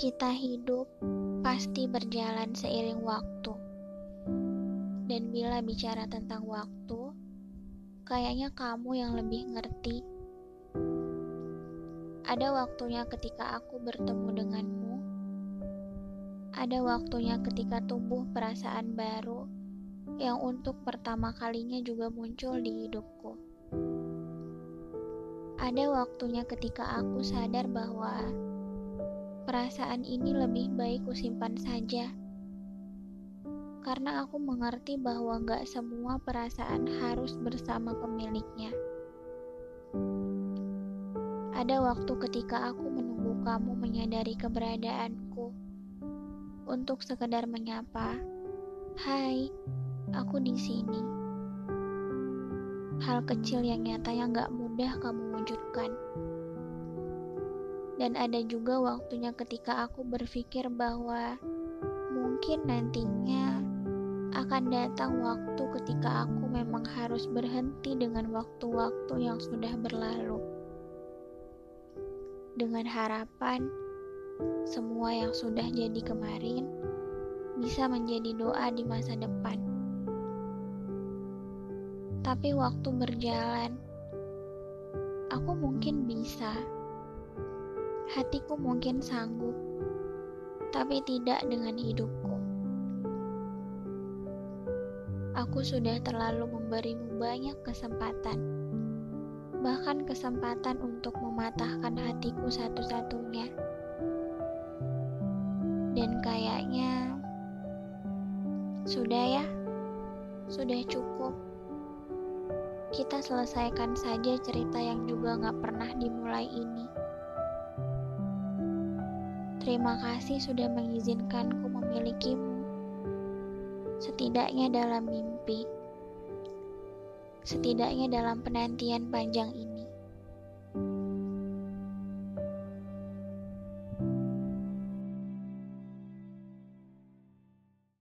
Kita hidup pasti berjalan seiring waktu. Dan bila bicara tentang waktu, kayaknya kamu yang lebih ngerti. Ada waktunya ketika aku bertemu denganmu. Ada waktunya ketika tumbuh perasaan baru yang untuk pertama kalinya juga muncul di hidupku. Ada waktunya ketika aku sadar bahwa Perasaan ini lebih baik kusimpan saja. Karena aku mengerti bahwa gak semua perasaan harus bersama pemiliknya. Ada waktu ketika aku menunggu kamu menyadari keberadaanku untuk sekedar menyapa, "Hai, aku di sini." Hal kecil yang nyatanya gak mudah kamu wujudkan. Dan ada juga waktunya ketika aku berpikir bahwa mungkin nantinya akan datang waktu ketika aku memang harus berhenti dengan waktu-waktu yang sudah berlalu. Dengan harapan semua yang sudah jadi kemarin bisa menjadi doa di masa depan. Tapi waktu berjalan, aku mungkin bisa Hatiku mungkin sanggup, tapi tidak dengan hidupku. Aku sudah terlalu memberimu banyak kesempatan, bahkan kesempatan untuk mematahkan hatiku satu-satunya. Dan kayaknya sudah ya, sudah cukup. Kita selesaikan saja cerita yang juga gak pernah dimulai ini. Terima kasih sudah mengizinkanku memilikimu. Setidaknya dalam mimpi. Setidaknya dalam penantian panjang ini.